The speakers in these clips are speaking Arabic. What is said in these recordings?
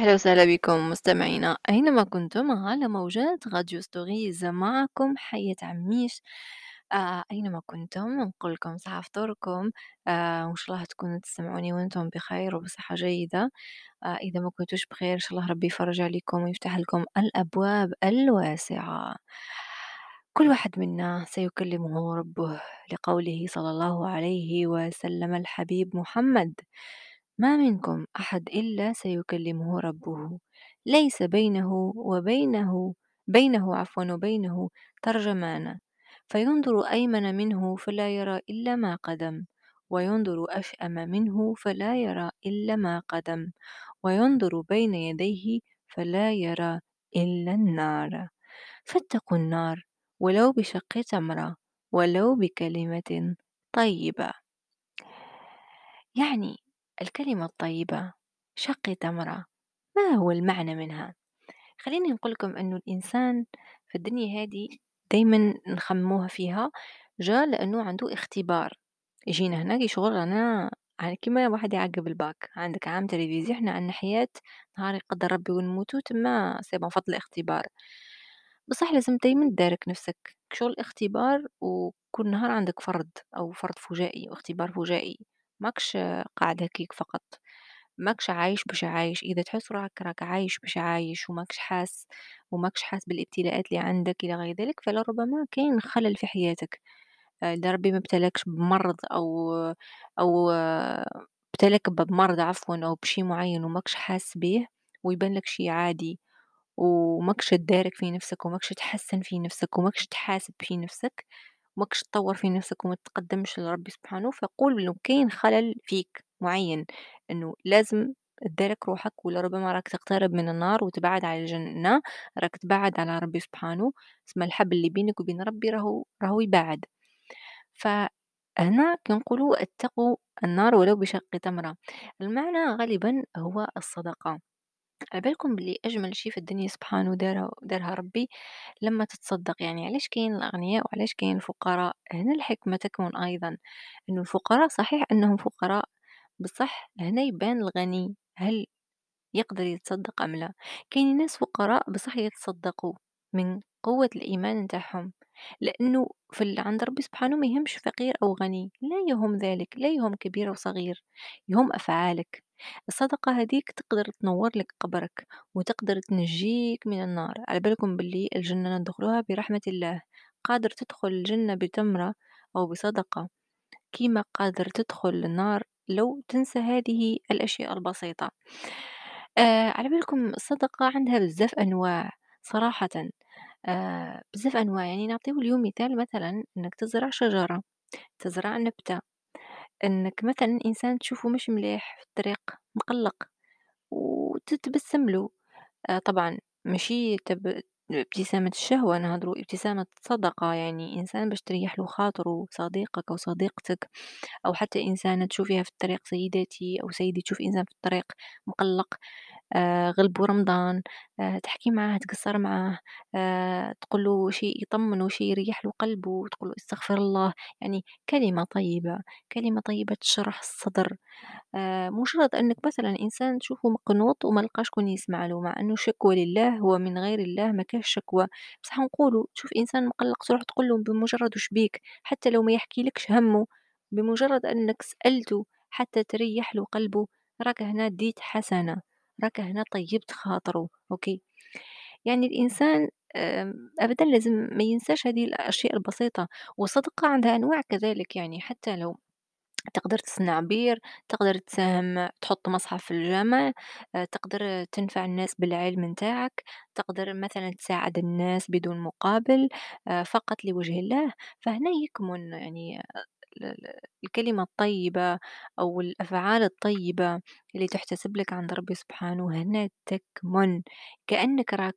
أهلا وسهلا بكم مستمعينا. أينما كنتم على موجات راديو ستوريز معكم حياة عميش. آه أينما كنتم؟ نقول لكم صحة فطوركم. آه وإن شاء الله تكونوا تسمعوني وأنتم بخير وبصحة جيدة. آه إذا ما كنتوش بخير إن شاء الله ربي يفرج عليكم ويفتح لكم الأبواب الواسعة. كل واحد منا سيكلمه ربه لقوله صلى الله عليه وسلم الحبيب محمد. ما منكم أحد إلا سيكلمه ربه. ليس بينه وبينه بينه عفوا وبينه ترجمان. فينظر أيمن منه فلا يرى إلا ما قدم وينظر أشأم منه فلا يرى إلا ما قدم وينظر بين يديه فلا يرى إلا النار. فاتقوا النار ولو بشق تمرة ولو بكلمة طيبة. يعني الكلمة الطيبة شق تمرة ما هو المعنى منها؟ خليني نقول لكم أنه الإنسان في الدنيا هذه دايما نخموها فيها جا لأنه عنده اختبار. يجينا هنا شغل أنا يعني كيما واحد يعقب الباك. عندك عام تلفزيون إحنا عندنا حياة نهار يقدر ربي ونموتو تما سي فضل الاختبار. بصح لازم دايما تدارك نفسك. شغل اختبار وكل نهار عندك فرض أو فرض فجائي أو اختبار فجائي. ماكش قاعد هكيك فقط ماكش عايش باش عايش إذا تحس روحك راك عايش باش عايش وماكش حاس وماكش حاس بالإبتلاءات اللي عندك إلى غير ذلك فلربما كاين خلل في حياتك. آه، إذا ربي ما ابتلاكش بمرض أو أو آه، ابتلاك بمرض عفوا أو بشي معين وماكش حاس به ويبان لك شي عادي وماكش تدارك في نفسك وماكش تحسن في نفسك وماكش تحاسب في نفسك وماكش تطور في نفسك وما تقدمش لربي سبحانه فقول إنه كاين خلل فيك معين إنه لازم تدارك روحك ولا ربما راك تقترب من النار وتبعد على الجنة راك تبعد على ربي سبحانه. اسم الحبل اللي بينك وبين ربي راهو راهو يبعد. فهنا كنقولوا اتقوا النار ولو بشق تمرة. المعنى غالبا هو الصدقة. على بالكم بلي أجمل شي في الدنيا سبحانه دارها دارها ربي لما تتصدق. يعني علاش كاين الأغنياء وعلاش كاين الفقراء؟ هنا الحكمة تكمن أيضا إنه الفقراء صحيح أنهم فقراء بصح هنا يبان الغني هل يقدر يتصدق أم لا. كاين ناس فقراء بصح يتصدقوا من قوة الإيمان نتاعهم. لأنه في عند ربي سبحانه ما يهمش فقير أو غني لا يهم ذلك لا يهم كبير أو صغير يهم أفعالك. الصدقة هذيك تقدر تنور لك قبرك وتقدر تنجيك من النار. على بالكم باللي الجنة ندخلوها برحمة الله. قادر تدخل الجنة بتمرة أو بصدقة كيما قادر تدخل النار لو تنسى هذه الأشياء البسيطة. آه على بالكم الصدقة عندها بزاف أنواع صراحة. آه بزاف أنواع. يعني نعطيو اليوم مثال مثلا إنك تزرع شجرة تزرع نبتة إنك مثلا إنسان تشوفه مش مليح في الطريق مقلق وتتبسم له آه طبعا ماشي تب... ابتسامة الشهوة نهضرو ابتسامة صدقة يعني إنسان باش تريح له خاطره صديقك أو صديقتك أو حتى إنسانة تشوفيها في الطريق سيداتي أو سيدي تشوف إنسان في الطريق مقلق. آه غلبوا رمضان آه تحكي معاه تقصر معاه آه تقول له شيء يطمنه شيء يريح له قلبه تقول له استغفر الله. يعني كلمة طيبة كلمة طيبة تشرح الصدر. آه مجرد أنك مثلا إنسان تشوفه مقنوط وما لقاش شكون يسمع له مع أنه شكوى لله هو من غير الله ما كاش شكوى. بصح نقولوا تشوف إنسان مقلق تروح تقول له بمجرد وش بيك؟ حتى لو ما يحكي لكش همه بمجرد أنك سألته حتى تريح له قلبه راك هنا ديت حسنة. راك هنا طيبت خاطره أوكي؟ يعني الإنسان أبدا لازم ما ينساش هذه الأشياء البسيطة والصدقة عندها أنواع كذلك يعني حتى لو تقدر تصنع بير تقدر تساهم تحط مصحف في الجامع آه، تقدر تنفع الناس بالعلم نتاعك تقدر مثلا تساعد الناس بدون مقابل آه، فقط لوجه الله فهنا يكمن يعني الكلمة الطيبة أو الأفعال الطيبة اللي تحتسب لك عند ربي سبحانه هنا تكمن. كأنك راك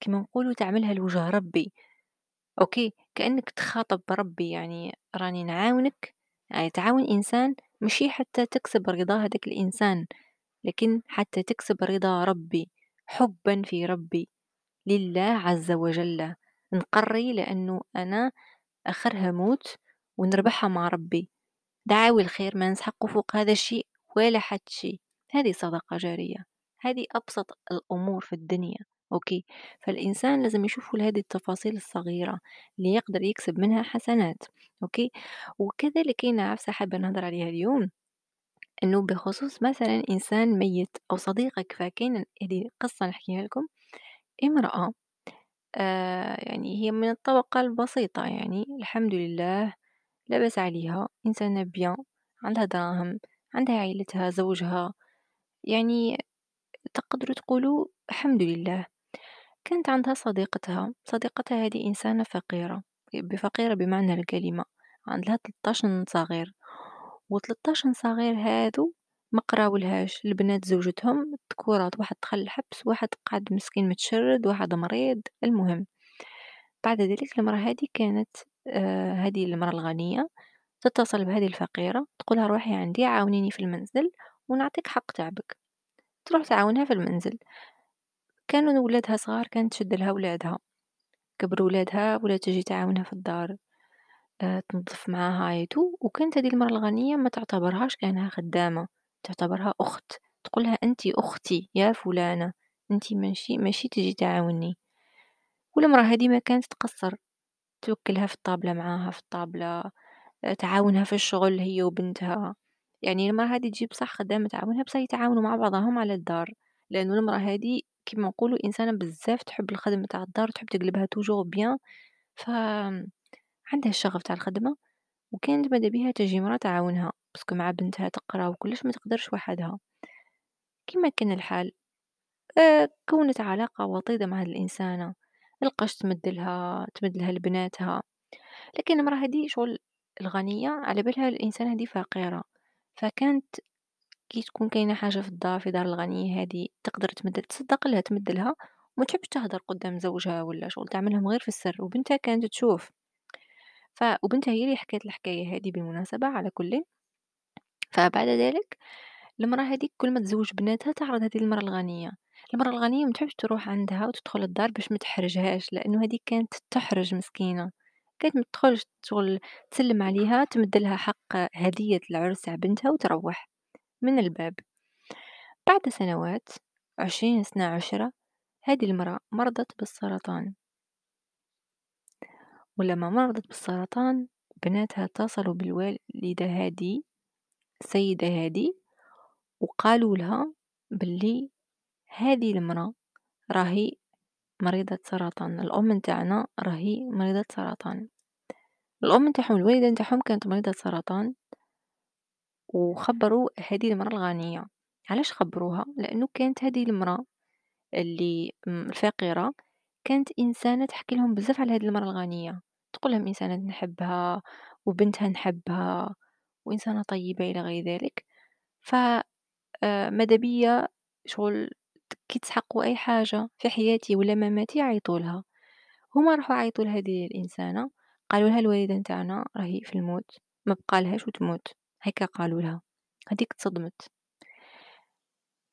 كما نقولوا تعملها لوجه ربي. أوكي؟ كأنك تخاطب ربي. يعني راني نعاونك. يعني تعاون إنسان. مشي حتى تكسب رضا هذاك الإنسان لكن حتى تكسب رضا ربي. حبا في ربي. لله عز وجل. نقري لأنه أنا آخرها موت. ونربحها مع ربي. دعاوي الخير ما نسحق فوق هذا الشيء ولا حد شيء. هذه صدقة جارية. هذه أبسط الأمور في الدنيا. OK. فالإنسان لازم يشوف هذه التفاصيل الصغيرة اللي يقدر يكسب منها حسنات. OK. وكذلك كاينة عفسة حابة نهضر عليها اليوم إنه بخصوص مثلا إنسان ميت أو صديقك فكاين هذه قصة نحكيها لكم. امرأة آه يعني هي من الطبقة البسيطة يعني الحمد لله لاباس عليها إنسانة bien عندها دراهم عندها عيلتها زوجها. يعني تقدروا تقولوا الحمد لله. كانت عندها صديقتها صديقتها هذه إنسانة فقيرة بفقيرة بمعنى الكلمة عندها 13 صغير. و13 صغير هادو ما قراولهاش البنات زوجتهم ذكورات واحد دخل الحبس واحد قعد مسكين متشرد واحد مريض المهم. بعد ذلك المرأة هذه كانت آه هذه المرأة الغنية تتصل بهذه الفقيرة تقولها روحي عندي عاونيني في المنزل ونعطيك حق تعبك. تروح تعاونها في المنزل. كانوا ولادها صغار كانت تشد لها ولادها. كبروا ولادها ولا تجي تعاونها في الدار. آه، تنظف معاها هايتو وكانت هذه المرأة الغنية ما تعتبرهاش كأنها خدامة تعتبرها أخت. تقولها أنت أختي يا فلانة أنت ماشي ماشي تجي تعاوني. والمرأة هذه ما كانت تقصر. توكلها في الطابلة معاها في الطابلة آه، تعاونها في الشغل هي وبنتها. يعني المرأة هذه تجيب صح خدامة تعاونها بصح يتعاونوا مع بعضهم على الدار. لأنه المرأة هذه كيما نقولوا إنسانة بزاف تحب الخدمة تاع الدار تحب تقلبها toujours bien ف عندها الشغف تاع الخدمة وكانت ماذا بيها تجي مرا تعاونها parce que مع بنتها تقرأ وكلش ما تقدرش وحدها. كيما كان الحال آه كونت علاقة وطيدة مع هاد الإنسانة. لقاش تمدلها تمدلها لبناتها. لكن المرأة هذه شغل الغنية على بالها الإنسانة هذه فقيرة. فكانت كي تكون كاينة حاجة في الدار في دار الغنية هذه تقدر تمد تصدق لها تمدلها. وما تحبش تهدر قدام زوجها ولا شغل تعملهم غير في السر. وبنتها كانت تشوف. ف وبنتها هي اللي حكات الحكاية هذه بالمناسبة على كل. فبعد ذلك المرأة هذيك كل ما تزوج بناتها تعرض هذه المرأة الغنية. المرأة الغنية ما تحبش تروح عندها وتدخل الدار باش ما تحرجهاش لأنه هذيك كانت تحرج مسكينة. كانت ما تدخلش شغل تسلم عليها تمد لها حق هدية العرس تاع بنتها وتروح من الباب. بعد سنوات عشرين سنة عشرة هذه المرأة مرضت بالسرطان. ولما مرضت بالسرطان بناتها اتصلوا بالوالدة هادي السيدة هادي وقالوا لها باللي هذه المرأة راهي مريضة سرطان الأم نتاعنا راهي مريضة سرطان. الأم نتاعهم الوالدة نتاعهم كانت مريضة سرطان وخبروا هذه المرأة الغنية. علاش خبروها؟ لأنه كانت هذه المرأة اللي الفقيرة كانت إنسانة تحكي لهم بزاف على هذه المرأة الغنية. تقول لهم إنسانة نحبها وبنتها نحبها وإنسانة طيبة إلى غير ذلك. ف آه، بيا؟ شغل كي تسحقوا أي حاجة في حياتي ولا مماتي يعيطوا لها. هما راحوا عيطوا لهذه الإنسانة قالوا لها الوالدة نتاعنا راهي في الموت ما بقالهاش وتموت. هكا قالوا لها. هذيك تصدمت.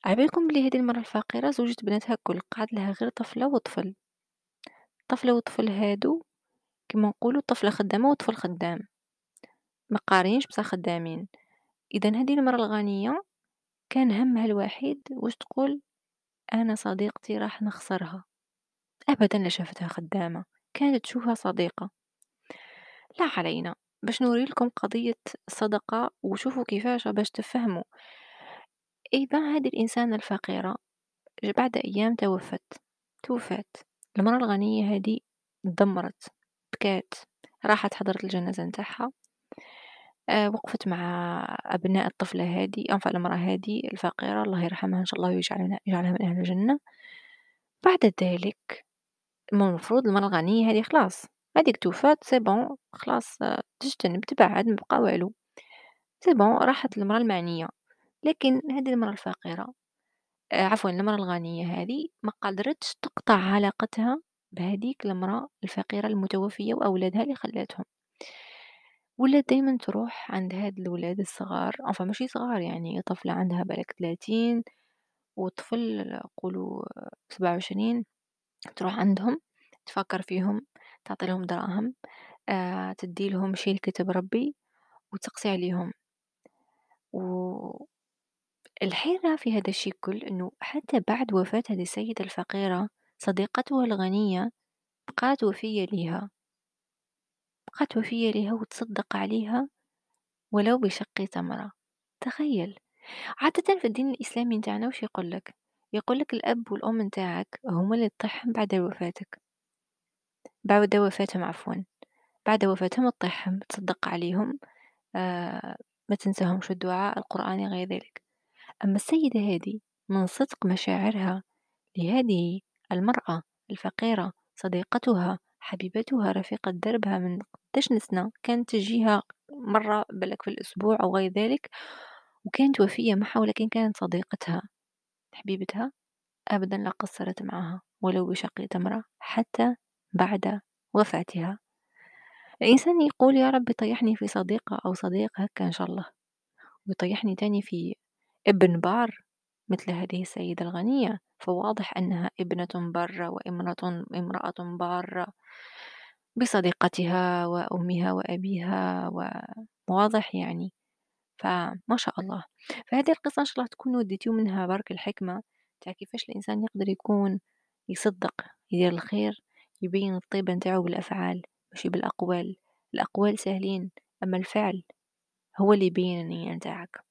عبالكم بلي هذه المرأة الفقيرة زوجة بناتها كل قعد لها غير طفلة وطفل. طفلة وطفل هادو كما نقولوا طفلة خدامة وطفل خدام. ما قارينش بصح خدامين. اذا هذه المرأة الغنية كان همها الوحيد واش تقول؟ أنا صديقتي راح نخسرها. ابدا لا شافتها خدامة كانت تشوفها صديقة. لا علينا باش نوري لكم قضية الصدقة وشوفوا كيفاش باش تفهموا. إذا هذه الإنسانة الفقيرة بعد أيام توفت توفات المرأة الغنية هذه تدمرت بكات راحت حضرت الجنازة نتاعها. وقفت مع أبناء الطفلة هذه أنفع المرأة هذه الفقيرة الله يرحمها إن شاء الله ويجعلها يجعلها من أهل الجنة. بعد ذلك المفروض المرأة الغنية هذه خلاص هذيك توفات c'est bon خلاص آه، تجتنب تبعد مبقى والو. c'est bon راحت المرأة المعنية. لكن هذه المرأة الفقيرة آه، عفوا المرأة الغنية هذه ما قدرتش تقطع علاقتها بهذيك المرأة الفقيرة المتوفية وأولادها اللي خلاتهم. ولات دايما تروح عند هاد الولاد الصغار enfin ماشي صغار يعني طفلة عندها بالك ثلاثين وطفل قولوا سبعة وعشرين تروح عندهم تفكر فيهم تعطي لهم دراهم آه تدي لهم شي لكتب ربي وتقسي عليهم. و الحيرة في هذا الشيء كل إنه حتى بعد وفاة هذه السيدة الفقيرة صديقتها الغنية بقات وفية ليها. بقات وفية ليها وتصدق عليها ولو بشق تمرة تخيل. عادةً في الدين الإسلامي نتاعنا وش يقول لك؟ يقول لك الأب والأم نتاعك هما اللي تطيحهم بعد وفاتك، بعد وفاتهم عفوًا، بعد وفاتهم تطيحهم تصدق عليهم آآ ما تنساهمش الدعاء القرآني غير ذلك، أما السيدة هذه من صدق مشاعرها لهذه المرأة الفقيرة صديقتها حبيبتها رفيقة دربها من قداش من سنة كانت تجيها مرة بالك في الأسبوع أو غير ذلك وكانت وفية معها ولكن كانت صديقتها حبيبتها أبدا لا قصرت معها ولو بشق تمرة حتى بعد وفاتها. الإنسان يقول يا رب طيحني في صديقة أو صديق هكا إن شاء الله ويطيحني تاني في ابن بار. مثل هذه السيدة الغنية فواضح أنها ابنة بارة وامرأة امرأة بارة بصديقتها وأمها وأبيها وواضح يعني. فما شاء الله. فهذه القصة إن شاء الله تكونوا وديتيو منها برك الحكمة. تاع كيفاش الإنسان يقدر يكون يصدق يدير الخير يبين الطيبة نتاعو بالأفعال ماشي بالأقوال. الأقوال سهلين أما الفعل هو اللي يبين النية نتاعك.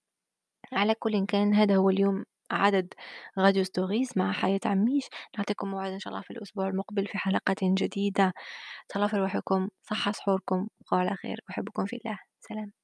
على كل كان هذا هو اليوم عدد Radio Stories مع حياة عميش. نعطيكم موعد إن شاء الله في الأسبوع المقبل في حلقة جديدة. تهلاو في روحكم صحة سحوركم وعلى خير. أحبكم في الله. سلام.